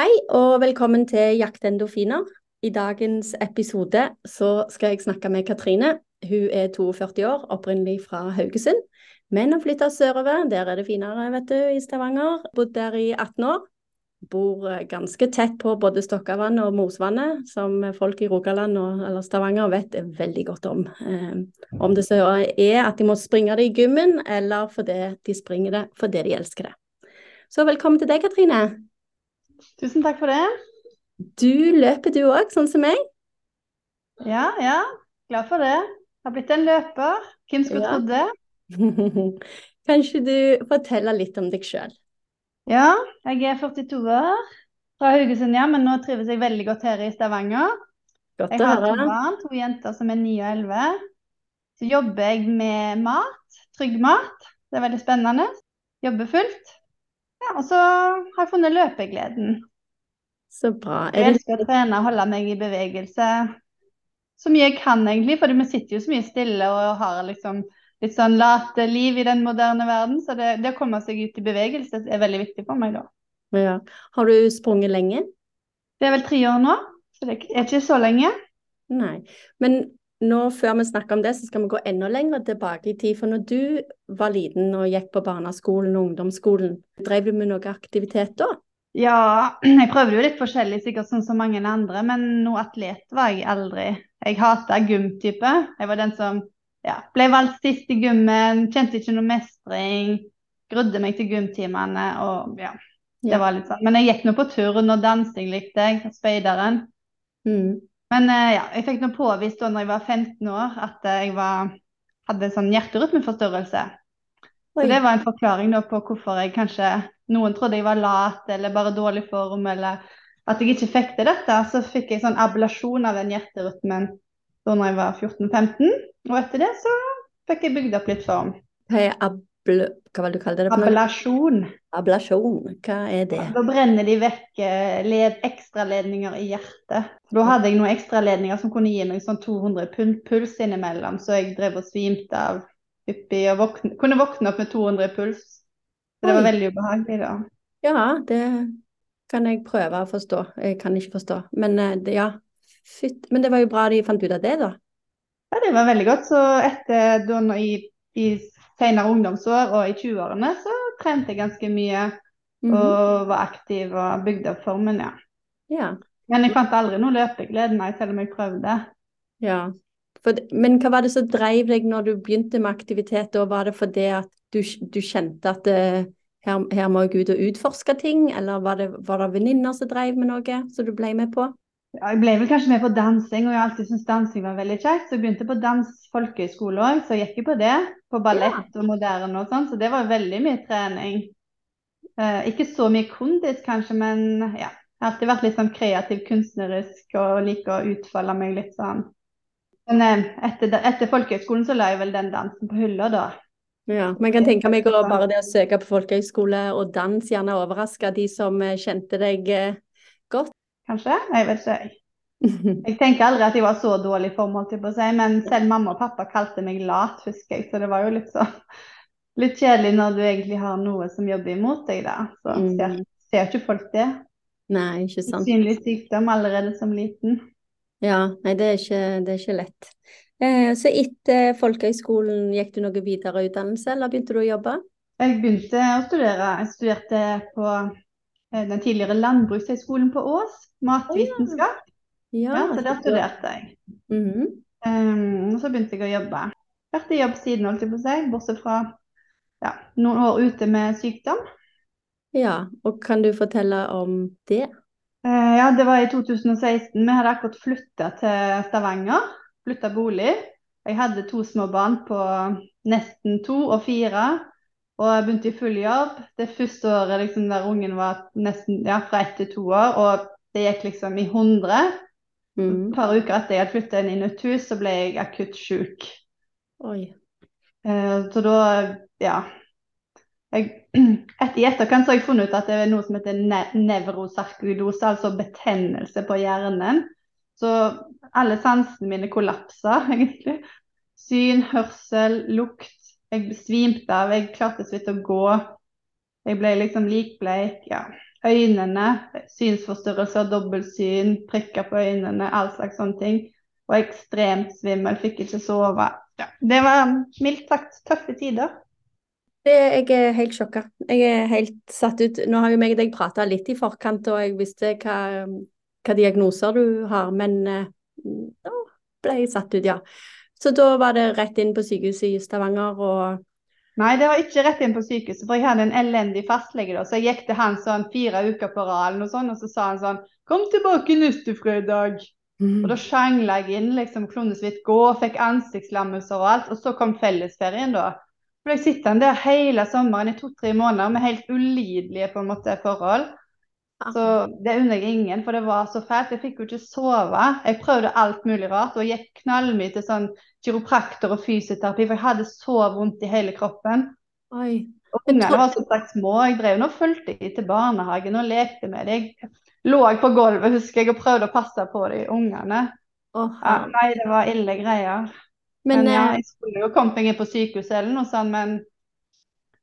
Hei og velkommen til Jakt endorfiner. I dagens episode så skal jeg snakke med Katrine. Hun er 42 år, opprinnelig fra Haugesund, men har flytta sørover. Der er det finere, vet du, i Stavanger. Bodd der i 18 år. Bor eh, ganske tett på både Stokkavann og Mosvannet, som folk i Rogaland og, eller Stavanger vet veldig godt om. Eh, om det så er at de må springe det i gymmen, eller fordi de springer det fordi de elsker det. Så velkommen til deg, Katrine. Tusen takk for det. Du løper du òg, sånn som meg? Ja, ja. Glad for det. Jeg har blitt en løper. Hvem skulle Ja. trodd det? Kanskje du forteller litt om deg sjøl? Ja, jeg er 42 år. Fra Haugesund, ja, men nå trives jeg veldig godt her i Stavanger. Godt Jeg har to barn, to jenter som er 9 og 11. Så jobber jeg med mat, trygg mat. Det er veldig spennende. Jobber fullt. Ja, og så har jeg funnet løpegleden. Så bra. Jeg Er elsker å trene, og holde meg i bevegelse så mye jeg kan egentlig, for vi sitter jo så mye stille og har liksom litt sånn late liv i den moderne verden, så det, det å komme seg ut i bevegelse er veldig viktig for meg da. ja. Har du sprunget lenge? Det er vel tre år nå, så det er ikke så lenge. Nei. Men nå før vi snakker om det, så skal vi gå enda lenger tilbake i tid. For når du var liten og gikk på barneskolen og ungdomsskolen, drev du med noe aktivitet da? Ja, jeg prøvde jo litt forskjellig, sikkert sånn som mange andre, men noe atlet var jeg aldri. Jeg hata gymtype. Jeg var den som ja, ble valgt sist i gymmen, kjente ikke noe mestring, grudde meg til gymtimene og ja, det var litt sånn. Men jeg gikk nå på turn, og dansing likte jeg, speideren. Mm. Men eh, ja, jeg fikk nå påvist da når jeg var 15 år at eh, jeg var, hadde sånn hjerterytmeforstyrrelse. Så det var en forklaring da på hvorfor jeg kanskje Noen trodde jeg var lat eller bare dårlig form, eller at jeg ikke fikk til dette. Så fikk jeg sånn ablasjon av den hjerterytmen da jeg var 14-15. Og etter det så fikk jeg bygd opp litt form. Hva er abl... Hva vil du kalle det? Ablasjon. Ablasjon. Hva er det? Da brenner de vekk eh, led, ekstraledninger i hjertet. Da hadde jeg noen ekstraledninger som kunne gi meg sånn 200 pund puls innimellom, så jeg drev og svimte av hyppig og våkne, kunne våkne opp med 200 puls. Så det var Oi. veldig ubehagelig da. Ja, det kan jeg prøve å forstå. Jeg kan ikke forstå. Men eh, det, ja, fytt. Men det var jo bra de fant ut av det, da. Ja, det var veldig godt. Så etter da i, i senere ungdomsår og i 20-årene så trente jeg ganske mye Mhm. og var aktiv og bygde opp formen, ja. Ja. Men jeg fant aldri noe løpeglede, nei, selv om jeg prøvde. Ja. For, men hva var det som drev deg når du begynte med aktivitet? og var det fordi at du, du kjente at eh, her, her må jeg ut og utforske ting, eller var det, var det venninner som drev med noe som du ble med på? Ja, Jeg ble vel kanskje med på dansing, og jeg har alltid syntes dansing var veldig kjekt. Så jeg begynte på dans folkehøyskole òg, så jeg gikk jo på det. På ballett og moderne og sånn, så det var veldig mye trening. Eh, ikke så mye kondis kanskje, men ja. Jeg har alltid vært litt sånn kreativ, kunstnerisk og liker å utfolde meg litt sånn. Men eh, etter, etter folkehøyskolen så la jeg vel den dansen på hylla, da. Ja, men jeg kan tenke meg å bare det å søke på folkehøyskole og dans gjerne overraske de som eh, kjente deg eh, godt. Kanskje? Jeg vet ikke. jeg. Jeg tenker aldri at jeg var så dårlig i form, holdt jeg på å si, men selv mamma og pappa kalte meg lat, husker jeg. Så det var jo litt så litt kjedelig når du egentlig har noe som jobber imot deg, da. Så Mm. ser, ser ikke folk det. Nei, ikke sant. Usynlig sykdom allerede som liten. Ja, nei, det er ikke, det er ikke lett. Eh, så etter folkehøyskolen gikk du noe videre utdannelse, eller begynte du å jobbe? Jeg begynte å studere. Jeg studerte på den tidligere landbrukshøgskolen på Ås, matvitenskap. Ja, så der studerte jeg. Mhm. Um, og så begynte jeg å jobbe. Vært i jobb siden, holdt jeg på å si, bortsett fra ja, noen år ute med sykdom. Ja, og kan du fortelle om det? Uh, ja, det var i 2016. Vi hadde akkurat flytta til Stavanger. Flytta bolig. Jeg hadde to små barn på nesten to og fire. Og jeg begynte i full jobb. Det første året liksom, der ungen var nesten ja, fra ett til to år, og det gikk liksom i 100. Et Mhm. par uker etter jeg hadde flytta inn i nytt hus, så ble jeg akutt sjuk. Oi. Eh, så da, ja jeg, etter, I etterkant så har jeg funnet ut at det er noe som heter ne nevrosarkoidose, altså betennelse på hjernen. Så alle sansene mine kollapsa, egentlig. Syn, hørsel, lukt. Jeg besvimte av, jeg klarte så vidt å gå. Jeg ble liksom likbleik. Ja. øynene. Synsforstyrrelser, dobbeltsyn, prikker på øynene, all slags sånne ting. Og ekstremt svimmel, fikk ikke sove. Ja, det var mildt sagt tøffe tider. Det, jeg er helt sjokka. Jeg er helt satt ut. Nå har jo meg og deg prata litt i forkant, og jeg visste hva, hva diagnoser du har, men da ble jeg satt ut, ja. Så da var det rett inn på sykehuset i Stavanger og Nei, det var ikke rett inn på sykehuset, for jeg hadde en elendig fastlege da. Så jeg gikk til han sånn fire uker på rad, og, sånn, og så sa han sånn Kom tilbake neste fredag. Mm. Og da sjangla jeg inn, liksom, kunne så vidt gå, fikk ansiktslammelser og alt. Og så kom fellesferien, da ble jeg sittende der hele sommeren i to-tre måneder med helt ulidelige på en måte forhold. Så det unner jeg ingen, for det var så fælt. Jeg fikk jo ikke sove. Jeg prøvde alt mulig rart og gikk knallmye til sånn kiropraktor og fysioterapi, for jeg hadde så vondt i hele kroppen. Oi. Og Ungene var som sagt små. Jeg drev og fulgte dem til barnehagen og lekte med dem. Lå Jeg på gulvet, husker jeg, og prøvde å passe på de ungene. Oh, ja, nei, det var ille greier. Men, men ja, eh, jeg skulle jo kommet meg inn på sykehuset eller noe sånt, men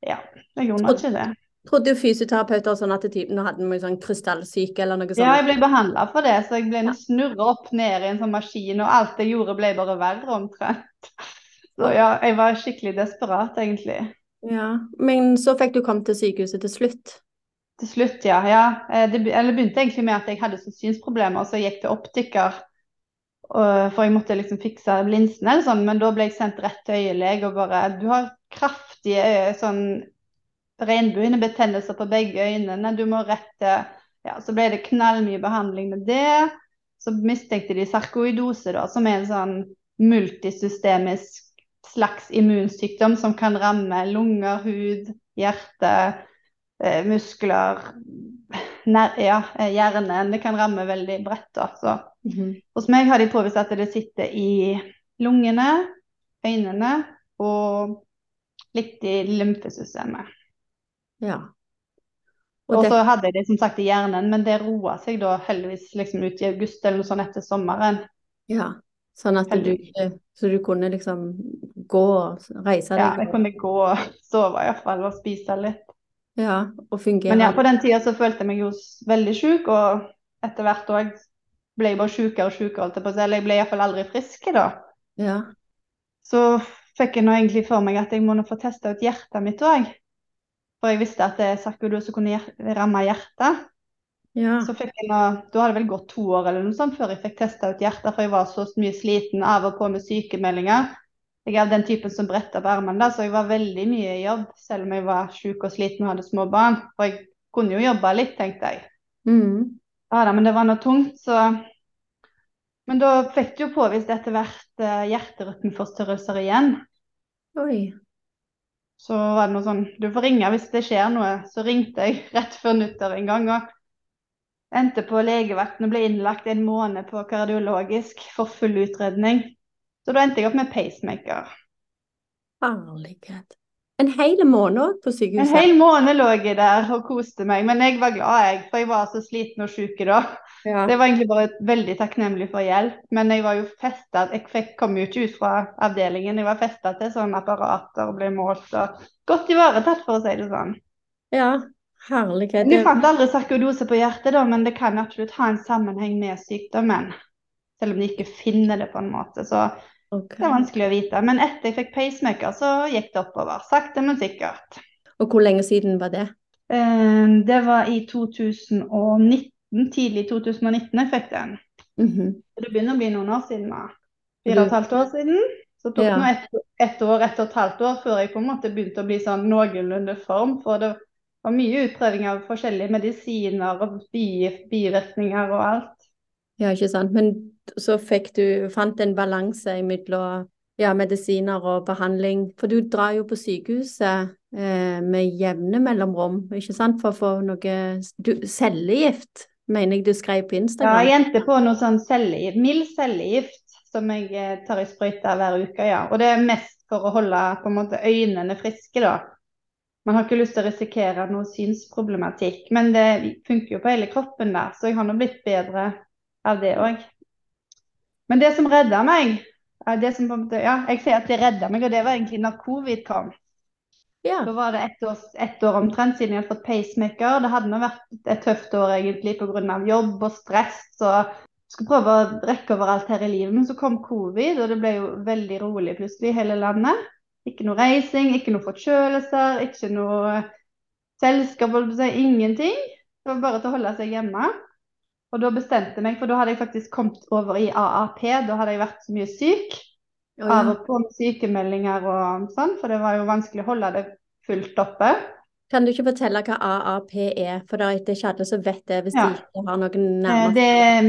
ja, jeg gjorde ikke det. Trodde jo fysioterapeuter sånn at typen hadde noe sånn krystallsyke eller noe sånt? Ja, jeg ble behandla for det, så jeg ble ja. snurra opp ned i en sånn maskin, og alt jeg gjorde ble bare verre omtrent. Så ja, jeg var skikkelig desperat, egentlig. Ja, Men så fikk du komme til sykehuset til slutt? Til slutt, ja. ja. Eh, det, begynte egentlig med at jeg hadde synsproblemer, så jeg gikk til optiker for jeg måtte liksom fikse linsene, eller sånn, men da ble jeg sendt rett til øyelege og bare Du har kraftige øye, sånn regnbuehinnebetennelser på begge øynene. Du må rette Ja, så ble det knallmye behandling med det. Så mistenkte de sarkoidose, da, som er en sånn multisystemisk slags immunsykdom som kan ramme lunger, hud, hjerte, eh, muskler, ja, eh, hjernen. Det kan ramme veldig bredt. da, så Mm Hos meg har de påvist at det sitter i lungene, øynene og litt i lymfesystemet. Ja. Og, så hadde jeg det som sagt i hjernen, men det roa seg da heldigvis liksom ut i august eller noe sånt etter sommeren. Ja, sånn at du, så du kunne liksom gå og reise deg? Ja, jeg kunne gå og sove iallfall og spise litt. Ja, og fungere. Men ja, på den tida så følte jeg meg jo veldig sjuk, og etter hvert òg ble jeg bare sjukere og sjukere, eller jeg ble iallfall aldri frisk da. Ja. Så fikk jeg nå egentlig for meg at jeg må nå få testa ut hjertet mitt òg. For jeg visste at sarkoidose kunne ramme hjertet. Ja. Så fikk jeg nå, Da hadde det vel gått to år eller noe sånt før jeg fikk testa ut hjertet, for jeg var så mye sliten av og på med sykemeldinger. Jeg er den typen som bretter opp armene, så jeg var veldig mye i jobb, selv om jeg var syk og sliten og hadde små barn. For jeg kunne jo jobbe litt, tenkte jeg. Mm. Ja da, men det var noe tungt, så Men da fikk du jo påvist etter hvert uh, hjerterytmeforstyrrelser igjen. Oi. Så var det noe sånn Du får ringe hvis det skjer noe. Så ringte jeg rett før nyttår en gang og endte på legevakten og ble innlagt en måned på kardiologisk for full utredning. Så da endte jeg opp med pacemaker. Herlighet. En hel måned på sykehuset? En hel måned lå jeg der og koste meg, men jeg var glad, jeg, for jeg var så sliten og sjuk da. Ja. Det var egentlig bare veldig takknemlig for hjelp, men jeg var jo festa Jeg fikk, kom jo ikke ut fra avdelingen, jeg var festa til sånne apparater og ble målt og godt ivaretatt, for å si det sånn. Ja, herlighet. Du fant aldri sarkodose på hjertet, da, men det kan absolutt ha en sammenheng med sykdommen. Selv om de ikke finner det på en måte. Så Okay. Det er vanskelig å vite. Men etter jeg fikk pacemaker, så gikk det oppover. Sakte, men sikkert. Og hvor lenge siden var det? Eh, det var i 2019. Tidlig 2019 jeg fikk den. Mm -hmm. Det begynner å bli noen år siden nå. Fire og et halvt år siden. Så tok det ja. ett et år, ett og et halvt år før jeg på en måte begynte å bli sånn noenlunde form. For det var mye utprøving av forskjellige medisiner og bivirkninger og alt. Ja, ikke sant. Men så fikk du, fant en balanse mellom ja, medisiner og behandling. For du drar jo på sykehuset eh, med jevne mellomrom, ikke sant, for å få noe du, cellegift, mener jeg du skrev på Instagram? Ja, jeg endte på noe sånn cellegift, mild cellegift som jeg eh, tar i sprøyta hver uke, ja. Og det er mest for å holde på en måte øynene friske, da. Man har ikke lyst til å risikere noe synsproblematikk, men det funker jo på hele kroppen der, så jeg har nå blitt bedre av det òg. Men det som redda meg det som, Ja, jeg sier at det redda meg, og det var egentlig når covid kom. Ja. Da var det ett år, et år omtrent siden jeg hadde fått pacemaker. Det hadde vært et tøft år egentlig pga. jobb og stress. Så skulle prøve å rekke over alt her i livet, men så kom covid, og det ble jo veldig rolig plutselig i hele landet. Ikke noe reising, ikke noe forkjølelser, ikke noe selskap, ingenting. Det var bare til å holde seg hjemme. Og da bestemte jeg meg, for da hadde jeg faktisk kommet over i AAP. Da hadde jeg vært så mye syk. Å, Av og på med sykemeldinger og sånn, for det var jo vanskelig å holde det fullt oppe. Kan du ikke fortelle hva AAP er, for det er ikke alle som vet det hvis Ja. de ikke har noen Eh, nærmere Det er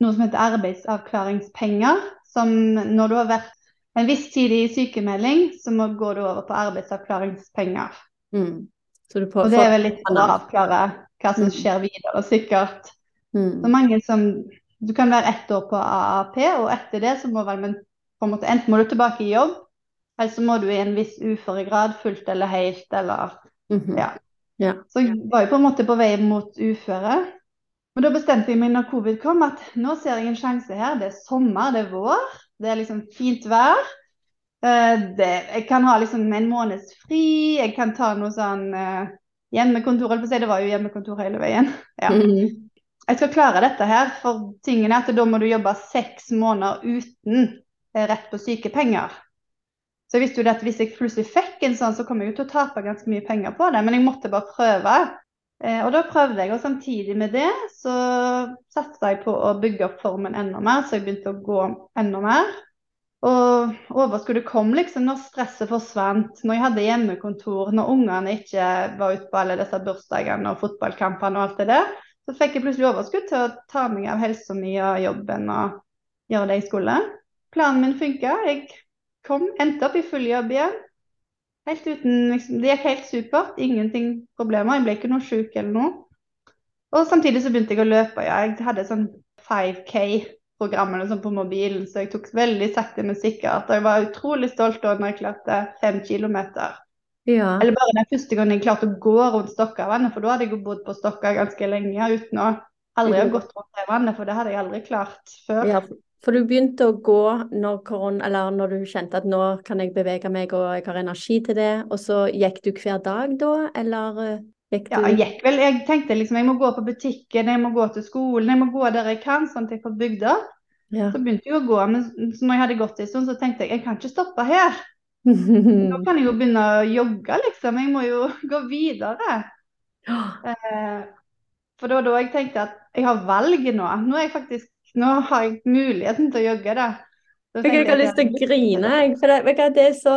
noe som heter arbeidsavklaringspenger. Som når du har vært en viss tid i sykemelding, så må, går du over på arbeidsavklaringspenger. mm. Så du Og det er vel litt for å avklare hva som Mm. skjer videre, sikkert. Så mm. mange som Du kan være ett år på AAP, og etter det så må vel men, på en måte, enten må du tilbake i jobb, eller så må du i en viss uføregrad, fullt eller helt, eller Mhm. Ja. Ja. Så jeg var jo på en måte på vei mot uføre. Men da bestemte jeg meg når covid kom, at nå ser jeg en sjanse her. Det er sommer, det er vår, det er liksom fint vær. Eh, Det, jeg kan ha liksom en måneds fri, jeg kan ta noe sånn eh, hjemmekontor, holdt på å si. Det var jo hjemmekontor hele veien. Ja. Mhm. Jeg skal klare dette her, for tingen er at da må du jobbe seks måneder uten rett på sykepenger. Så jeg visste jo at hvis jeg plutselig fikk en sånn, så kom jeg jo til å tape ganske mye penger på det. Men jeg måtte bare prøve. Eh, og da prøvde jeg, og samtidig med det så satsa jeg på å bygge opp formen enda mer, så jeg begynte å gå enda mer. Og overskuddet kom liksom når stresset forsvant, når jeg hadde hjemmekontor, når ungene ikke var ute på alle disse bursdagene og fotballkampene og alt det der. Så fikk jeg plutselig overskudd til å ta meg av helsa mi og jobben og gjøre det jeg skulle. Planen min funka. Jeg kom, endte opp i full jobb igjen. Helt uten, liksom, det gikk helt supert. Ingenting problemer. Jeg ble ikke noe sjuk eller noe. Og samtidig så begynte jeg å løpe. Ja. Jeg hadde sånn 5K-program eller sånn på mobilen, så jeg tok veldig sakte, men sikkert. Og jeg var utrolig stolt da når jeg klarte fem kilometer. Ja. Eller bare den første gangen jeg klarte å gå rundt Stokkavannet, for da hadde jeg jo bodd på Stokka ganske lenge uten å aldri ha gått rundt det vannet, for det hadde jeg aldri klart før. ja. For du begynte å gå når, koron, eller når du kjente at nå kan jeg bevege meg og jeg har energi til det, og så gikk du hver dag da, eller eh, gikk du Ja, jeg gikk vel. Jeg tenkte liksom jeg må gå på butikken, jeg må gå til skolen, jeg må gå der jeg kan, sånn at jeg får bygd opp. Ja. Så begynte jeg å gå, men når jeg hadde gått en stund, så tenkte jeg jeg kan ikke stoppe her. Nå kan jeg jo begynne å jogge, liksom. Jeg må jo gå videre. Eh, For det var da jeg tenkte at jeg har valget nå. Nå, er jeg faktisk, nå har jeg muligheten til å jogge. da. Da Jeg har ikke lyst til å grine, jeg. For det, det, er så,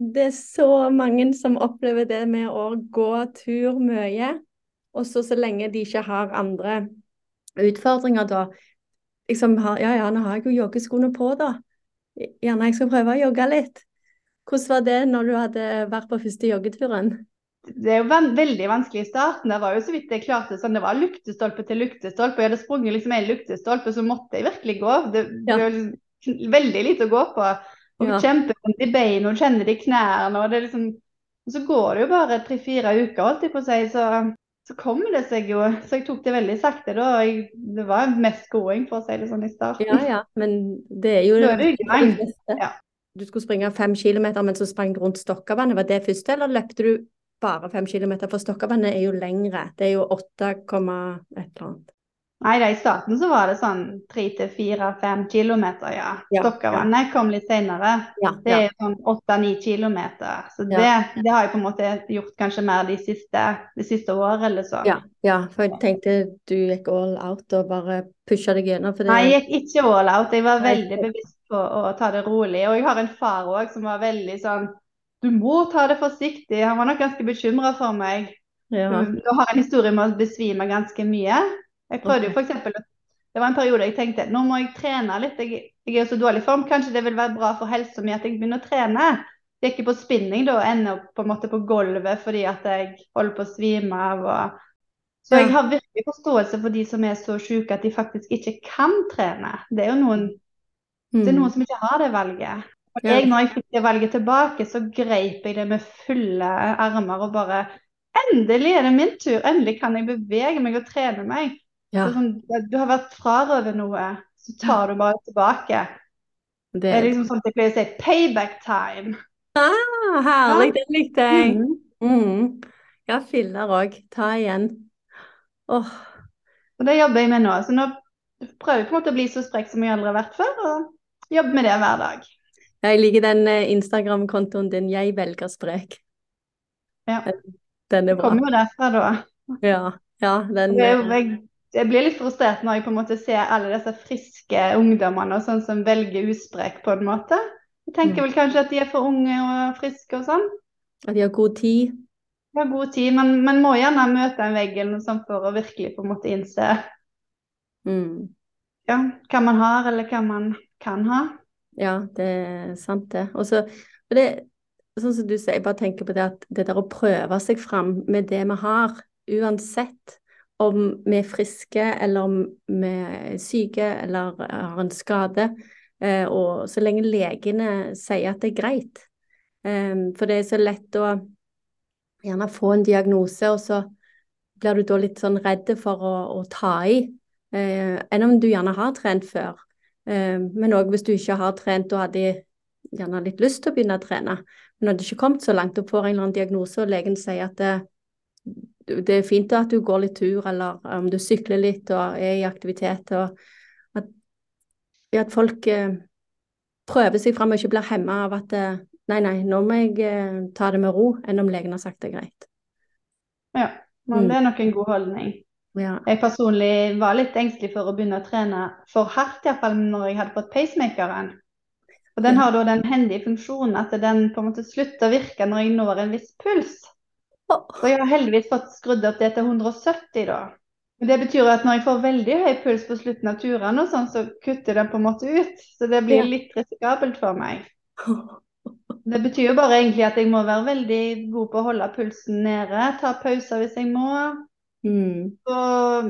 det er så mange som opplever det med å gå tur mye, og så så lenge de ikke har andre utfordringer, da. Liksom ja, ja, nå har jeg jo joggeskoene på, da. Gjerne jeg skal prøve å jogge litt. Hvordan var det når du hadde vært på første joggeturen? Det er jo veldig vanskelig i starten. Det var jo så vidt jeg klarte sånn, det var luktestolpe til luktestolpe. Jeg hadde sprunget liksom en luktestolpe, så måtte jeg virkelig gå. Det, det Ja. var liksom veldig lite å gå på. Og Ja. Kjempevondt i beina, og kjenner det i knærne. og det liksom, og Så går det jo bare tre-fire uker, holdt jeg på å si, så, så kommer det seg jo. Så jeg tok det veldig sakte da. og Jeg, det var mest gåing, for å si det sånn, i starten. Ja, ja, men det er jo det, er du det for gang. de fleste. Ja. Du skulle springe fem kilometer, men så sprang du rundt Stokkavannet. Var det første, eller løpte du bare fem kilometer? For Stokkavannet er jo lengre. Det er jo 8, et eller annet. Nei, da, i starten så var det sånn tre til fire-fem kilometer, ja. Ja, Stokkavannet kom litt senere. Ja, Det ja. er sånn åtte-ni kilometer. Så det, Ja. det har jeg på en måte gjort kanskje mer de siste, de siste året eller så. Ja, ja, for jeg tenkte du gikk all out og bare pusha deg gjennom. Det, Nei, jeg gikk ikke all out. Jeg var veldig bevisst på å ta det rolig. Og jeg har en far òg som var veldig sånn Du må ta det forsiktig. Han var nok ganske bekymra for meg. ja. Du har en historie med å besvime ganske mye. Jeg prøvde jo Ok. for eksempel, Det var en periode jeg tenkte nå må jeg trene litt. Jeg, jeg er jo så dårlig i form. Kanskje det vil være bra for helsa mi at jeg begynner å trene. Jeg gikk på spinning da og ender opp på en måte på gulvet fordi at jeg holder på å svime av. Og... Så Ja. jeg har virkelig forståelse for de som er så syke at de faktisk ikke kan trene. Det er jo noen, det er Mm. noen som ikke har det valget. Og jeg, når jeg fikk det valget tilbake, så greip jeg det med fulle armer og bare Endelig er det min tur! Endelig kan jeg bevege meg og trene meg. Ja, Så sånn, du har vært frarøvet noe, så tar du bare tilbake. Det er liksom sånn jeg pleier å si payback time. Ah, herlig, det likte jeg. Mhm. Mm. Ja, filler òg. Ta igjen. Åh, Og det jobber jeg med nå. Så nå prøver jeg på en måte å bli så sprek som jeg aldri har vært før, og jobber med det hver dag. Jeg liker den eh, Instagram-kontoen din 'Jeg velger sprek'. Ja. Den er Det bra. kommer jo derfra, da. Ja, ja den Det eh, jeg, jeg blir litt frustrert når jeg på en måte ser alle disse friske ungdommene og sånn som velger usprek på en måte. Jeg tenker Mm. vel kanskje at de er for unge og friske og sånn. At de har god tid. De har god tid, men man må gjerne møte en vegg eller noe sånt for å virkelig på en måte innse Mm. ja, hva man har, eller hva man kan ha. Ja, det er sant, det. Og så og det, sånn som du sier, jeg bare tenker på det at det der å prøve seg fram med det vi har, uansett om vi er friske eller om vi er syke eller har en skade, eh, og så lenge legene sier at det er greit. Eh, for det er så lett å gjerne få en diagnose, og så blir du da litt sånn redd for å, å ta i, eh, enn om du gjerne har trent før. Eh, Men òg hvis du ikke har trent og hadde gjerne litt lyst til å begynne å trene, men hadde ikke kommet så langt og får en eller annen diagnose, og legen sier at det, det er fint at du går litt tur, eller om du sykler litt og er i aktivitet, og at, at folk eh, prøver seg fram og ikke blir hemma av at eh, nei, nei, nå må jeg eh, ta det med ro, enn om legen har sagt det er greit. Ja, men Mm. det er nok en god holdning. Ja. Jeg personlig var litt engstelig for å begynne å trene for hardt, iallfall når jeg hadde fått pacemakeren. Og den har da den hendige funksjonen at den på en måte slutter å virke når jeg når en viss puls. Så jeg har heldigvis fått skrudd opp det til 170 da. Men Det betyr at når jeg får veldig høy puls på slutten av turene, og sånn, så kutter den på en måte ut. Så det blir litt risikabelt for meg. Det betyr jo bare egentlig at jeg må være veldig god på å holde pulsen nede, ta pauser hvis jeg må. Mm. Så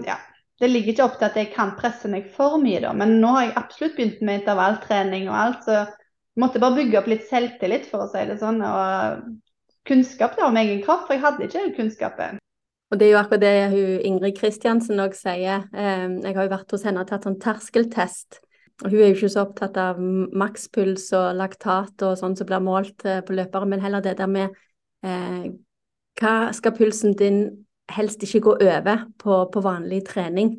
ja, det ligger ikke opp til at jeg kan presse meg for mye, da. Men nå har jeg absolutt begynt med intervalltrening og alt, så jeg måtte bare bygge opp litt selvtillit, for å si det sånn. Og kunnskap da, om egen kropp, for jeg hadde ikke den kunnskapen. Og det er jo akkurat det hun Ingrid Kristiansen òg sier. Eh, Jeg har jo vært hos henne og tatt sånn terskeltest. Og hun er jo ikke så opptatt av makspuls og laktat og sånn som blir målt eh, på løpere, men heller det der med eh, hva skal pulsen din helst ikke gå over på, på vanlig trening,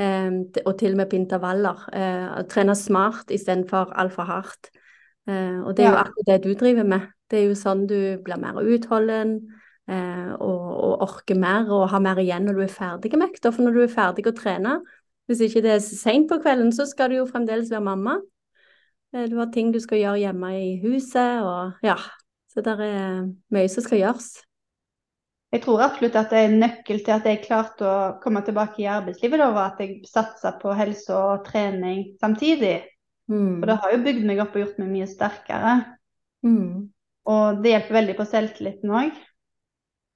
eh, og til og med på intervaller. Eh, trene smart istedenfor altfor hardt. Eh, og det er jo akkurat det du driver med. Det er jo sånn du blir mer utholden og, og orker mer og har mer igjen når du er ferdig med økta. For når du er ferdig å trene, hvis ikke det er seint på kvelden, så skal du jo fremdeles være mamma. Du har ting du skal gjøre hjemme i huset, og ja. Så det er mye som skal gjøres. Jeg tror absolutt at det er en nøkkel til at jeg klarte å komme tilbake i arbeidslivet, da, var at jeg satsa på helse og trening samtidig. Mm. Og det har jo bygd meg opp og gjort meg mye sterkere. Mm. Og det hjelper veldig på selvtilliten òg.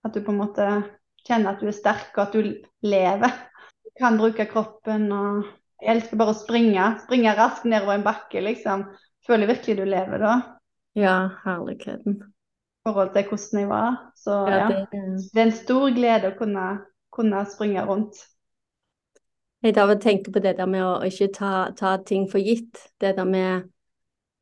At du på en måte kjenner at du er sterk, og at du lever. Du kan bruke kroppen og Jeg elsker bare å springe. Springe raskt nedover en bakke, liksom. Føler virkelig du lever da, Ja, herligheten. Forhold til hvordan jeg var. Så Ja, ja. det, Det er en stor glede å kunne, kunne springe rundt. jeg tar og tenker på det der med å ikke ta, ta ting for gitt. Det der med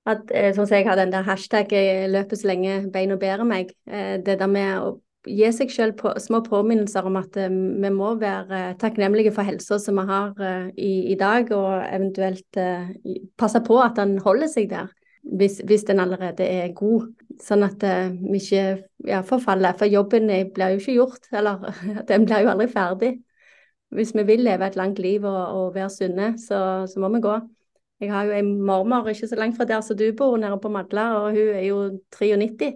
at eh, Sånn som jeg har den der hashtag 'jeg 'løpet så lenge beina bærer meg'. Eh, Det der med å gi seg selv på, små påminnelser om at eh, vi må være takknemlige for helsa som vi har eh, i, i dag, og eventuelt eh, passe på at den holder seg der. Hvis, hvis den allerede er god, sånn at eh, vi ikke ja, forfaller. For jobben eh, blir jo ikke gjort, eller den blir jo aldri ferdig. Hvis vi vil leve et langt liv og, og være sunne, så, så må vi gå. Jeg har jo en mormor ikke så langt fra der som du bor, nede på Madla, og hun er jo 93.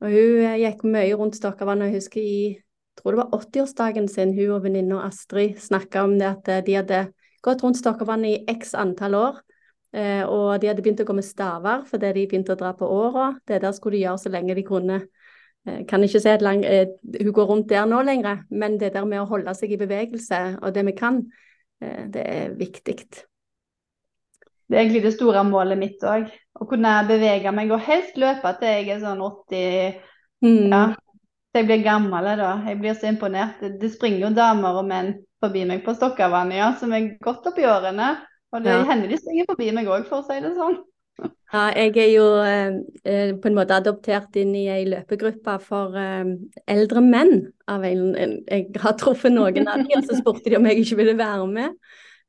Og hun eh, gikk mye rundt Stokkavann, jeg husker i jeg tror det var 80-årsdagen sin, hun og venninna Astrid snakka om det at de hadde gått rundt Stokkavann i x antall år. Eh, og de hadde begynt å gå med staver fordi de begynte å dra på åra. Det der skulle de gjøre så lenge de kunne. Eh, kan ikke si at lang, eh, hun går rundt der nå lenger, men det der med å holde seg i bevegelse og det vi kan, eh, det er viktig. Det er egentlig det store målet mitt òg. Å kunne bevege meg og helst løpe til jeg er sånn 80 Mm. Ja, jeg blir gammel da. Jeg blir så imponert. Det, det springer jo damer og menn forbi meg på Stokkavannet, ja, som er godt oppi årene. Og det Ja. hender de springer forbi meg òg, for å si det sånn. Ja, jeg er jo eh, eh, på en måte adoptert inn i ei løpegruppe for eh, eldre menn. Av en, en, jeg har truffet noen av dem, og så spurte de om jeg ikke ville være med.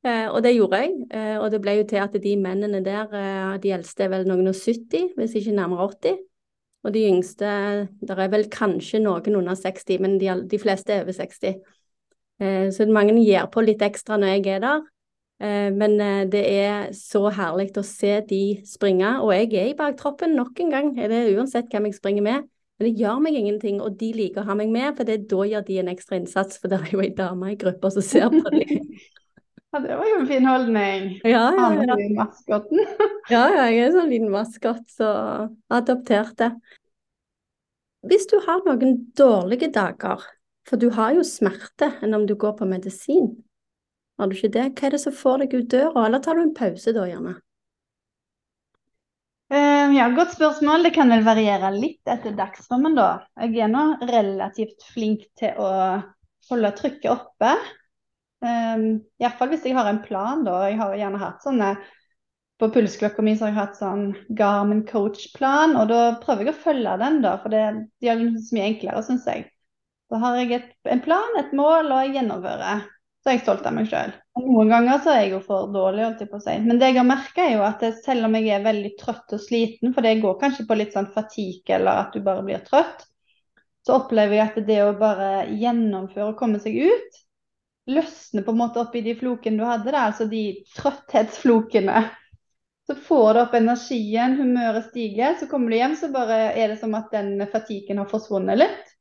Eh, og det gjorde jeg. Eh, og det ble jo til at de mennene der, eh, de eldste er vel noen og 70, hvis ikke nærmere 80. Og de yngste, der er vel kanskje noen under 60, men de, de fleste er over 60. så mange gir på litt ekstra når jeg er der. Eh, men eh, det er så herlig å se de springe, og jeg er i baktroppen nok en gang. Det er uansett hvem jeg springer med. Men det gjør meg ingenting, og de liker å ha meg med, for det, da gjør de en ekstra innsats. For det er jo ei dame i gruppa som ser på dem. Ja, det var jo en fin holdning. Ja, ja, ja. maskotten. ja, ja, jeg er en sånn liten maskot, så adopterte. Hvis du har noen dårlige dager, for du har jo smerte enn om du går på medisin, har du ikke det? Hva er det som får deg ut døra, eller tar du en pause da, gjerne? Uh, ja, Godt spørsmål. Det kan vel variere litt etter dagsformen, da. Jeg er nå relativt flink til å holde trykket oppe. Um, Iallfall hvis jeg har en plan, da. Jeg har gjerne hatt sånne På pulsklokka mi har jeg hatt sånn Garmin coach-plan, og da prøver jeg å følge den, da. For det det så mye enklere, syns jeg. Da har jeg et, en plan, et mål, og jeg gjennomfører så er jeg stolt av meg sjøl. Noen ganger så er jeg jo for dårlig, holdt jeg på å si. Men det jeg har merka, er jo at det, selv om jeg er veldig trøtt og sliten, for det går kanskje på litt sånn fatigue eller at du bare blir trøtt, så opplever jeg at det å bare gjennomføre og komme seg ut, løsner på en måte opp i de flokene du hadde, da, altså de trøtthetsflokene. Så får du opp energien, humøret stiger, så kommer du hjem, så bare er det som at den fatiguen har forsvunnet litt.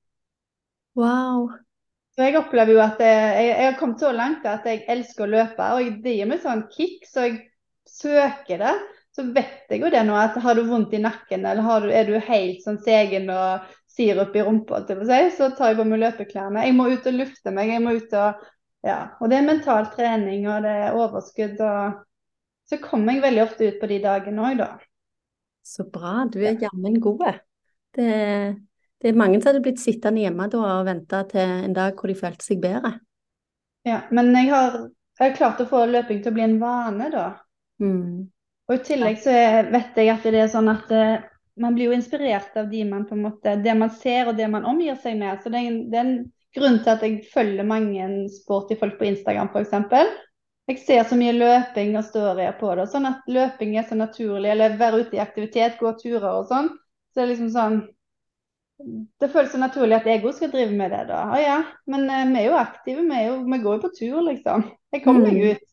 Wow. Så jeg opplever jo at jeg, jeg, har kommet så langt at jeg elsker å løpe. Og det gir meg sånn kick, så jeg søker det. Så vet jeg jo det nå at har du vondt i nakken eller du, er du helt sånn segen og sirup i rumpa, så tar jeg på meg løpeklærne. Jeg må ut og lufte meg. jeg må ut Og ja, og det er mental trening og det er overskudd. og Så kommer jeg veldig ofte ut på de dagene òg, da. Så bra. Du er jammen god. Det, det er mange som hadde blitt sittende hjemme da og venta til en dag hvor de følte seg bedre. Ja, men jeg har, jeg har klart å få løping til å bli en vane, da. Mm. Og i tillegg så vet jeg at det er sånn at uh, man blir jo inspirert av de man på en måte, det man ser og det man omgir seg med. Så det er en, det er en grunn til at jeg følger mange sporty folk på Instagram f.eks. Jeg ser så mye løping og storyer på det. Sånn at løping er så naturlig, eller være ute i aktivitet, gå turer og sånn. Så det er liksom sånn det føles så naturlig at jeg òg skal drive med det, da. Å ja, men uh, vi er jo aktive, vi, er jo, vi, går jo på tur, liksom. Jeg kommer meg mm. ut.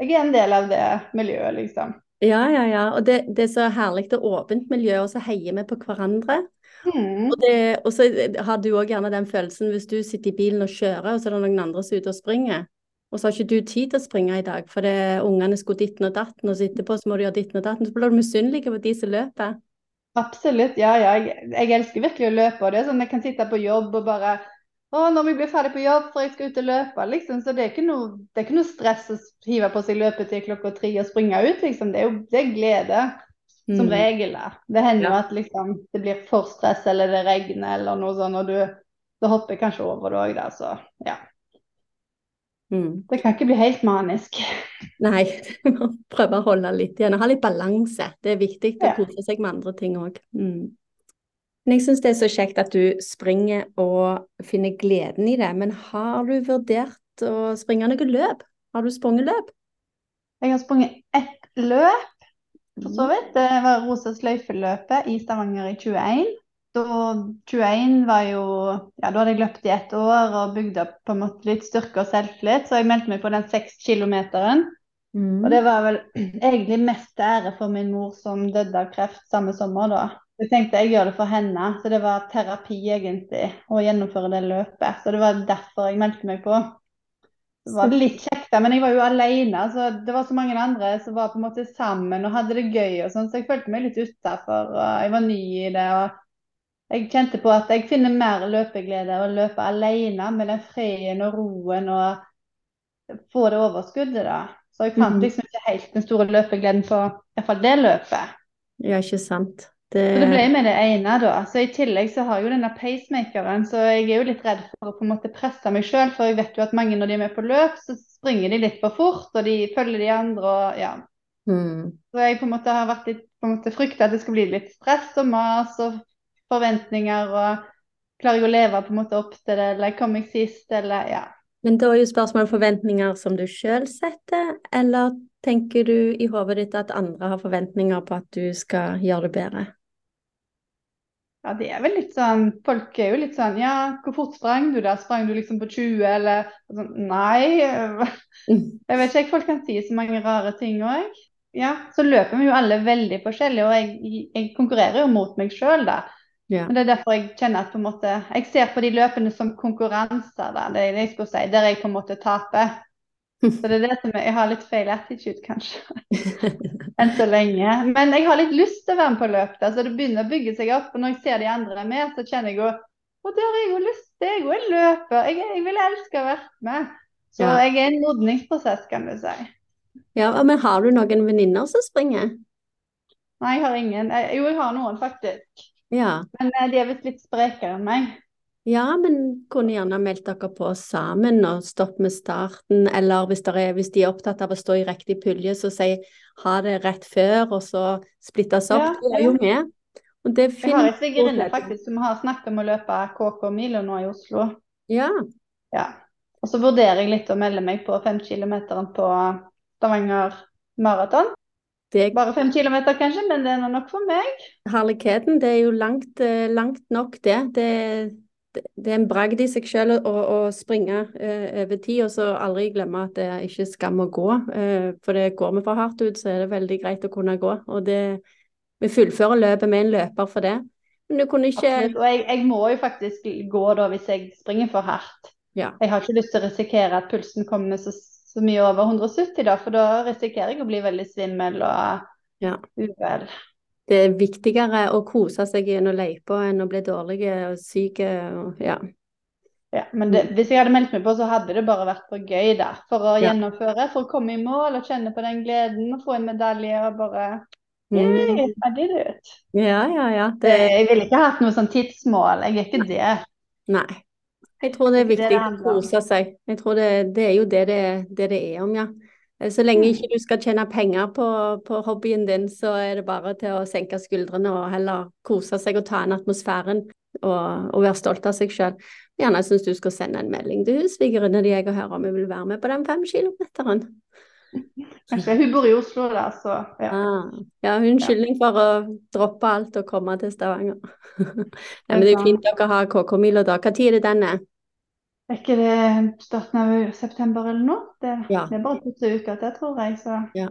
Jeg er en del av det miljøet, liksom. Ja, ja, ja. Og det, det er så herlig og åpent miljø, og så heier vi på hverandre. Mm. Og, det, og, så har du òg gjerne den følelsen hvis du sitter i bilen og kjører, og så er det noen andre som er ute og springer. Og så har ikke du tid til å springe i dag, for det, ungene skulle ditten og datten, og så etterpå så må du gjøre ditten og datten. Så blir du misunnelig på de som løper. Absolutt. Ja, ja. Jeg, jeg, elsker virkelig å løpe. og det er sånn Jeg kan sitte på jobb og bare å, når vi blir ferdig på jobb, for jeg skal ut og løpe. liksom, Så det er ikke noe, er ikke noe stress å hive på seg løpetid klokka tre og springe ut. liksom, Det er jo det er glede, som mm. regel. da. Det hender ja. at liksom, det blir for stress eller det regner eller noe sånt, og du så hopper jeg kanskje over det òg, da. Så ja. Mm. Det kan ikke bli helt manisk. Nei, må prøve å holde litt igjen. Ha litt balanse. Det er viktig å kose seg med andre ting òg. Mm. Men jeg syns det er så kjekt at du springer og finner gleden i det. Men har du vurdert å springe noe løp? Har du sprunget løp? Jeg har sprunget ett løp, for så vidt. Det var Rosa sløyfeløpet i Stavanger i 21. Da 21 var jo Ja, da hadde jeg løpt i ett år og bygd opp på en måte litt styrke og selvtillit, så jeg meldte meg på den seks kilometeren. Mm. Og det var vel egentlig mest ære for min mor som døde av kreft samme sommer, da. Jeg tenkte jeg gjør det for henne, så det var terapi egentlig å gjennomføre det løpet. Så det var derfor jeg meldte meg på. Det var litt kjekt, men jeg var jo alene. Så det var så mange andre som var på en måte sammen og hadde det gøy og sånn, så jeg følte meg litt utafor. Jeg var ny i det. og jeg kjente på at jeg finner mer løpeglede å løpe alene med den freden og roen og få det overskuddet, da. Så jeg fant mhm. liksom ikke helt den store løpegleden på iallfall det løpet. Ja, ikke sant. Det... Så det ble med det ene, da. Så I tillegg så har jeg jo denne pacemakeren, så jeg er jo litt redd for å på en måte presse meg sjøl. For jeg vet jo at mange når de er med på løp, så springer de litt for fort, og de følger de andre og ja. Mm. Så jeg på en måte har vært litt på en måte frykta at det skal bli litt stress og mas og forventninger. og Klarer jeg å leve på en måte opp til det, eller kommer jeg sist, eller ja. Men da er jo spørsmålet forventninger som du sjøl setter, eller tenker du i hodet ditt at andre har forventninger på at du skal gjøre det bedre? Ja, det er vel litt sånn Folk er jo litt sånn Ja, hvor fort sprang du da? Sprang du liksom på 20, eller sånn Nei. Jeg vet ikke, folk kan si så mange rare ting òg. Ja, så løper vi jo alle veldig forskjellig, og jeg, jeg konkurrerer jo mot meg sjøl, da. Ja. Og Det er derfor jeg kjenner at på en måte Jeg ser på de løpene som konkurranser, da. Det jeg skulle si, der jeg på en måte taper. Så det er det som jeg, jeg har litt feil attitude, kanskje. Enn så lenge. Men jeg har litt lyst til å være med på løp. Da, så det begynner å bygge seg opp. Og når jeg ser de andre med, så kjenner jeg jo Og det har jeg jo lyst til. Jeg er løper. Jeg, jeg ville elske å være med. Så ja. jeg er en modningsprosess, kan du si. Ja, Men har du noen venninner som springer? Nei, jeg har ingen. Jo, jeg har noen, faktisk. Ja. Men eh, de er visst litt sprekere enn meg. Ja, men kunne gjerne meldt dere på sammen og stopp med starten, eller hvis, er, hvis, de er opptatt av å stå i riktig pulje, så si ha det rett før, og så splittes opp. Ja, du er jo med. Jeg har en svigerinne faktisk som har snakket om å løpe KK-mila nå i Oslo. Ja. ja. Og så vurderer jeg litt å melde meg på fem km på Stavanger maraton. Det... Bare fem kilometer kanskje, men det er nok for meg. Herligheten, det er jo langt, eh, langt nok det. det. det. er en bragd i seg selv å, å springe uh, over tid, og så aldri glemme at det er ikke skam å gå. Uh, for det går vi for hardt ut, så er det veldig greit å kunne gå. Og det, vi fullfører løpet med en løper for det. Men du kunne ikke Absolutt. Og jeg, jeg, må jo faktisk gå da hvis jeg springer for hardt. Ja. Jeg har ikke lyst til å risikere at pulsen kommer så så mye over 170, da, for da risikerer jeg å bli veldig svimmel og ja. uvel. Det er viktigere å kose seg gjennom en løype enn å bli dårlig og syk. Og, ja. Ja, men det, hvis jeg hadde meldt meg på, så hadde det bare vært for gøy, da. For å ja. gjennomføre, for å komme i mål og kjenne på den gleden og få en medalje og bare yeah, mm. I did it. Ja, ja, ja. Det... Jeg ville ikke hatt noe sånn tidsmål. Jeg er ikke det. Nei. Jeg tror det er viktig å kose seg. Jeg tror det, det er jo det det, det det, er om, ja. Eh, så lenge ikke du skal tjene penger på, på, hobbyen din, så er det bare til å senke skuldrene og heller kose seg og ta inn atmosfæren og, og være stolt av seg sjøl. Gjerne syns du skal sende en melding til svigerinna di og høre om hun vil være med på den fem kilometeren. Kanskje hun bor i Oslo, da, så ja. Ah, ja, unnskyldning for å droppe alt og komme til Stavanger. Nei, men det er jo fint dere har KK-mila da. Tid er det den er? Er ikke det starten av september eller noe? Det, ja. det er bare to-tre uker til, tror jeg. Så ja,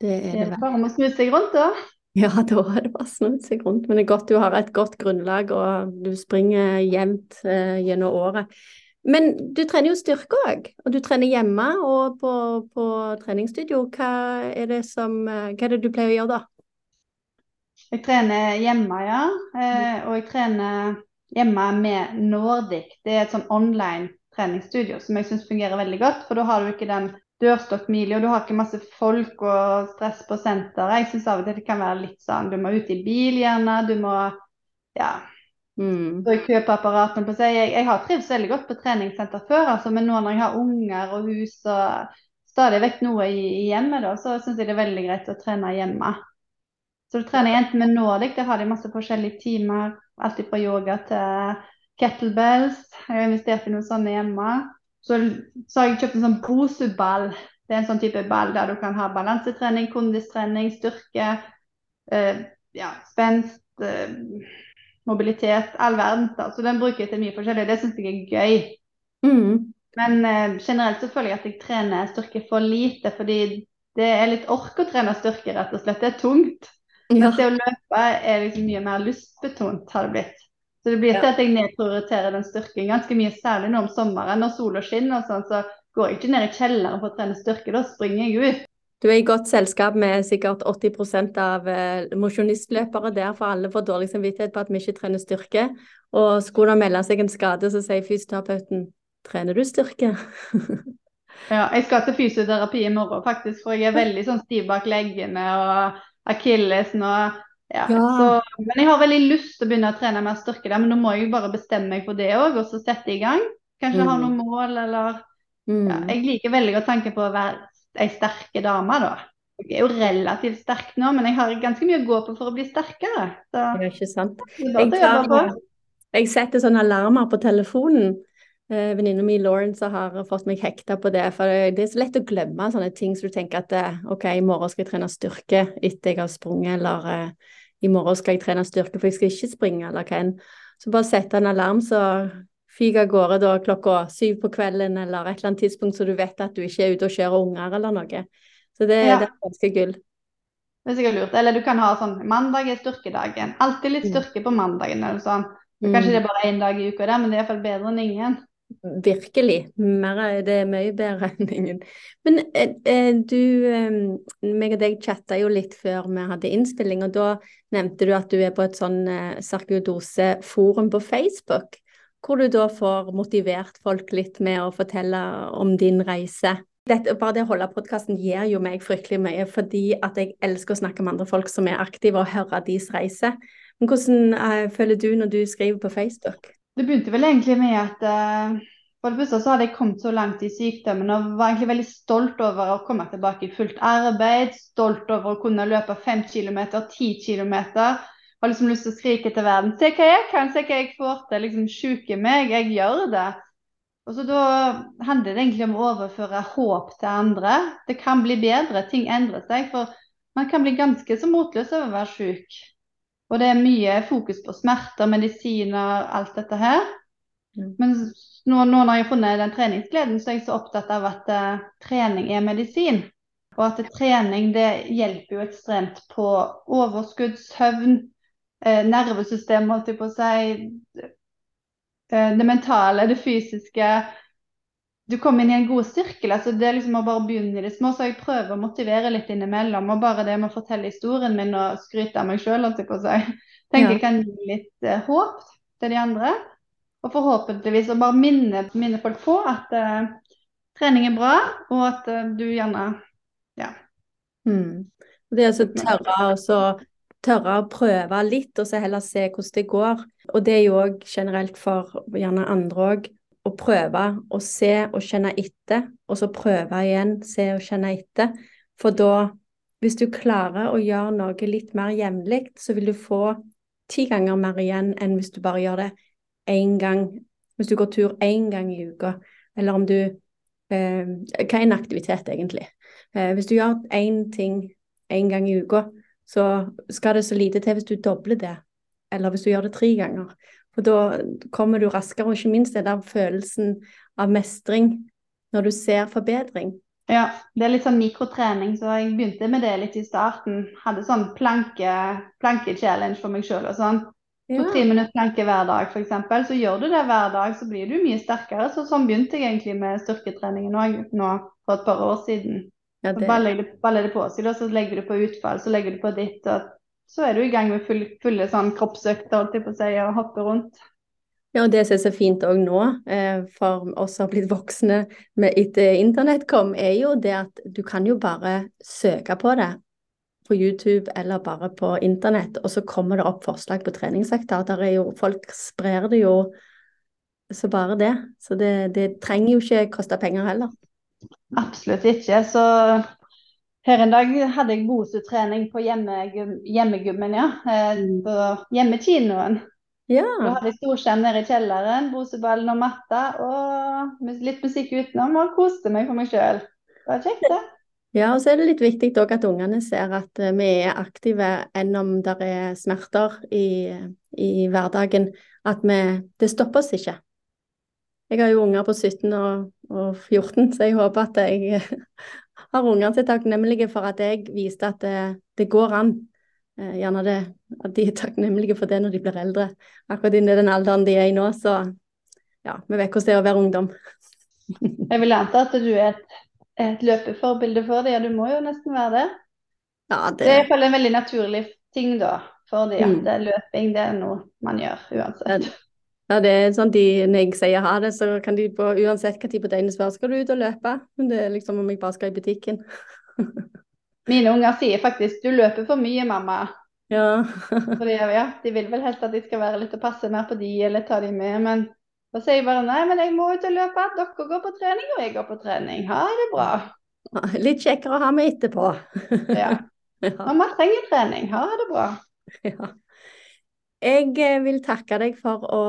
det er det, det bare om å snu seg rundt, da. Ja, da er det bare snu seg rundt. Men det er godt du har et godt grunnlag, og du springer jevnt eh, gjennom året. Men du trener jo styrke òg, og du trener hjemme og på, på treningsstudio. Hva er, det som, eh, hva er det du pleier å gjøre da? Jeg trener hjemme, ja. Eh, og jeg trener hjemme med Nordic. Det er et sånn online treningsstudio som jeg syns fungerer veldig godt. For da har du ikke den dørstokkmila, og du har ikke masse folk og stress på senteret. Jeg syns av og til det kan være litt sånn du må ut i bil gjerne, du må ja. Mm. Så jeg på seg. Jeg, jeg har trivdes veldig godt på treningssenter før, altså, men nå når jeg har unger og hus og stadig vekk noe i, i hjemmet, da, så syns jeg det er veldig greit å trene hjemme. Så du trener enten med Nordic, der har de masse forskjellige timer Alt fra yoga til kettlebells. Jeg har investert i noen sånne hjemme. Så, så har jeg kjøpt en sånn Bosu-ball. Det er en sånn type ball der du kan ha balansetrening, kondistrening, styrke, øh, ja, spenst, eh, mobilitet, all verden. Så den bruker jeg til mye forskjellig. Det syns jeg er gøy. Mm. Men eh, generelt så føler jeg at jeg trener styrke for lite, fordi det er litt ork å trene styrke, rett og slett. Det er tungt. Mens det å løpe er liksom mye mer lystbetont, har det blitt. Så det blir til at jeg nedprioriterer den styrken ganske mye, særlig nå om sommeren. Når sola skinner og sånn, så går jeg ikke ned i kjelleren for å trene styrke, da springer jeg ut. Du er i godt selskap med sikkert 80% av eh, mosjonistløpere der, for alle får dårlig samvittighet på at vi ikke trener styrke. Og skulle det melde seg en skade, så sier fysioterapeuten trener du styrke? ja, jeg skal til fysioterapi i morgen faktisk, for jeg er veldig sånn stiv bak leggene og akillesen og ja. ja. Så, men jeg har veldig lyst til å begynne å trene mer styrke der, men nå må jeg jo bare bestemme meg for det òg, og så sette i gang. Kanskje mm. ha noen mål, eller mm. ja, Jeg liker veldig godt tanken på å være ei sterke dame, da. Jeg er jo relativt sterk nå, men jeg har ganske mye å gå på for å bli sterkere. Så Det er ikke sant. Jeg, tar, jeg setter sånne alarmer på telefonen. Eh, Venninna mi Lawrence har fått meg hekta på det. For det er så lett å glemme sånne ting så du tenker at eh, OK, i morgen skal jeg trene styrke etter jeg har sprunget, eller eh, i morgen skal jeg trene styrke for jeg skal ikke springe, eller hva enn. Så bare sette en alarm, så fyker av gårde da klokka syv på kvelden, eller et eller annet tidspunkt så du vet at du ikke er ute og kjører unger eller noe. Så det, Ja. det er ganske gull. Det er sikkert lurt. Eller du kan ha sånn mandag er styrkedagen. Alltid litt Mm. styrke på mandagen eller sånn. Mm. Kanskje det er bare én dag i uka, der, men det er iallfall bedre enn ingen. Virkelig. Mer, det er mye bedre enn ingen. Men eh, eh, du, eh, meg og deg chatta jo litt før vi hadde innspilling, og da nevnte du at du er på et sånn eh, på Facebook, hvor du da får motivert folk litt med å fortelle om din reise. Dette, bare det å holde podkasten gir jo meg fryktelig mye, fordi at jeg elsker å snakke med andre folk som er aktive, og høre deres reise. Men hvordan uh, føler du når du skriver på Facebook? Det begynte vel egentlig med at uh, for det første så hadde jeg kommet så langt i sykdommen og var egentlig veldig stolt over å komme tilbake i fullt arbeid. Stolt over å kunne løpe fem kilometer, ti kilometer. Har liksom lyst til å skrike til verden Se hva jeg kan, se hva jeg får til. Liksom sjuke meg, jeg gjør det. Og så Da handler det egentlig om å overføre håp til andre. Det kan bli bedre, ting endrer seg. For man kan bli ganske så motløs over å være syk. Og det er mye fokus på smerter, medisiner, alt dette her. Mm. Men nå, nå når jeg har funnet den treningsgleden, så er jeg så opptatt av at uh, trening er medisin. Og at trening det hjelper jo ekstremt på overskudd, søvn, eh, nervesystem, holdt jeg på å si. eh, det mentale, det fysiske. Du kommer inn i en god sirkel. altså Det er liksom å bare begynne i det små. Så jeg prøver å motivere litt innimellom. Og bare det med å fortelle historien min og skryte av meg sjøl, holdt jeg på å si, tenker Ja. jeg kan gi litt eh, håp til de andre. Og forhåpentligvis å bare minne, minne folk på at eh, trening er bra, og at eh, du gjerne Mm. Det så tørre, så tørre å prøve litt, og så heller se hvordan det går. Og det er jo òg generelt for gjerne andre òg, å prøve å se og kjenne etter, og så prøve igjen, se og kjenne etter. For da, hvis du klarer å gjøre noe litt mer jevnlig, så vil du få ti ganger mer igjen enn hvis du bare gjør det én gang. Hvis du går tur én gang i uka, eller om du eh, Hva er en aktivitet, egentlig? Eh, hvis du gjør én ting én gang i uka, så skal det så lite til hvis du dobler det, eller hvis du gjør det tre ganger. For da kommer du raskere, og ikke minst er det følelsen av mestring når du ser forbedring. Ja, det er litt sånn mikrotrening, så jeg begynte med det litt i starten. Hadde sånn planke, planke-challenge for meg sjøl og sånn. Ja. På tre minutter planke hver dag, f.eks. Så gjør du det hver dag, så blir du mye sterkere. Så sånn begynte jeg egentlig med styrketreningen òg, nå for et par år siden. Ja, det, baller det, baller det på seg, da, så legger du på utfall, så legger du på ditt, og så er du i gang med full, fulle sånn kroppsøkter, og hopper rundt. ja, og det som er så fint òg nå, eh, for oss som har blitt voksne med etter internett kom, er jo det at du kan jo bare søke på det på YouTube eller bare på internett, og så kommer det opp forslag på treningsøkter. Der er jo, folk sprer det jo så bare det. Så det, det trenger jo ikke koste penger heller. Absolutt ikke. Så her en dag hadde jeg Bosu-trening på hjemmegym- hjemmegymmen, ja. Eh, Mm. på hjemmekinoen. Da hadde jeg storskjerm nede i kjelleren, Boseballen og matta, og litt musikk utenom, og koste meg for meg sjøl. Det var kjekt, det. Ja, og så er det litt viktig òg at ungene ser at eh, vi er aktive enn om det er smerter i, i hverdagen. At vi Det stopper oss ikke. Jeg har jo unger på 17 og, og 14, så jeg håper at jeg har ungene er takknemlige for at jeg viste at det, det går an. Eh, Gjerne det, at de er takknemlige for det når de blir eldre. Akkurat innen den alderen de er i nå, så ja, vi vet hvordan det er å være ungdom. Jeg vil anta at du er et, et løpeforbilde for det, ja, du må jo nesten være det. Ja, Det det, er fall en veldig naturlig ting, da. Fordi at Mm. løping, det er noe man gjør uansett. Ja, det er sånn de, Når jeg sier ha det, så kan de på uansett hva tid på døgnet spørre skal du ut og løpe. Men det er liksom om jeg bare skal i butikken. Mine unger sier faktisk 'du løper for mye, mamma'. Ja. Fordi ja, De vil vel helst at de skal være litt og passe mer på de, eller ta de med. Men da sier jeg bare nei, men jeg må ut og løpe. Dere går på trening, og jeg går på trening. Ha det bra. Litt kjekkere å ha med etterpå. Ja. Ja. Mamma trenger trening. Ha det bra. Ja. Jeg eh, vil takke deg for, å,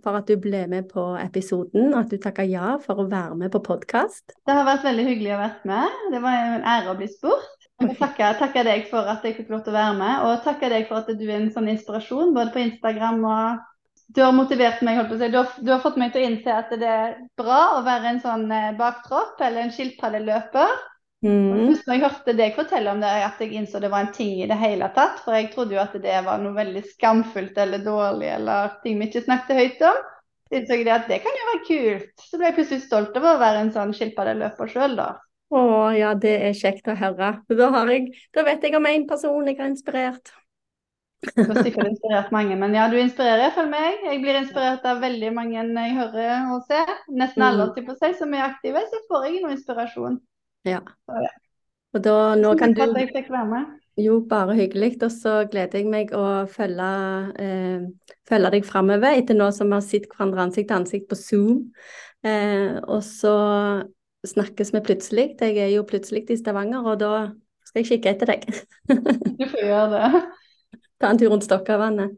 for at du ble med på episoden, og at du takka ja for å være med på podkast. Det har vært veldig hyggelig å være med. Det var en ære å bli spurt. Jeg vil takke, takke deg for at jeg fikk lov til å være med, og takke deg for at du er en sånn inspirasjon både på Instagram og du har motivert meg, holdt på å si. Du har, du har fått meg til å innse at det er bra å være en sånn eh, baktropp eller en skilpaddeløper. Mm. Først når jeg hørte deg fortelle om det, at jeg innså det var en ting i det hele tatt. For jeg trodde jo at det var noe veldig skamfullt eller dårlig eller ting vi ikke snakket høyt om. Så innså jeg det at det kan jo være kult. Så ble jeg plutselig stolt over å være en sånn skilpaddeløper sjøl, da. Å ja, det er kjekt å høre. Da, har jeg, da vet jeg om én person jeg har inspirert. Du har sikkert inspirert mange, men ja, du inspirerer iallfall meg. Jeg blir inspirert av veldig mange jeg hører og ser. Nesten alle Mm. på seg som er aktive, så får jeg noe inspirasjon. Ja. Og da, nå kan du jeg fikk være med. Jo, bare hyggelig. Og så gleder jeg meg å følge, eh, følge deg framover etter nå som vi har sett hverandre ansikt til ansikt på Zoom. Eh, og så snakkes vi plutselig. Jeg er jo plutselig i Stavanger, og da skal jeg kikke etter deg. Du får gjøre det. Ta en tur rundt Stokkavannet.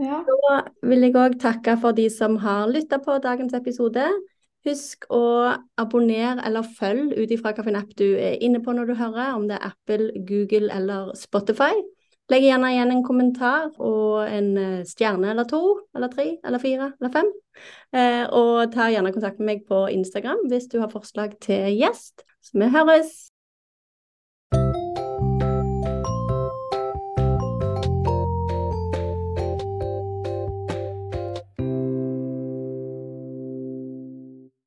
Ja. Da vil jeg òg takke for de som har lytta på dagens episode. Husk å abonnere eller følge ut ifra hvilken app du er inne på når du hører, om det er Apple, Google eller Spotify. Legg gjerne igjen en kommentar og en eh, stjerne eller to, eller tre, eller fire, eller fem. Eh, og ta gjerne kontakt med meg på Instagram hvis du har forslag til gjest. Så vi høres!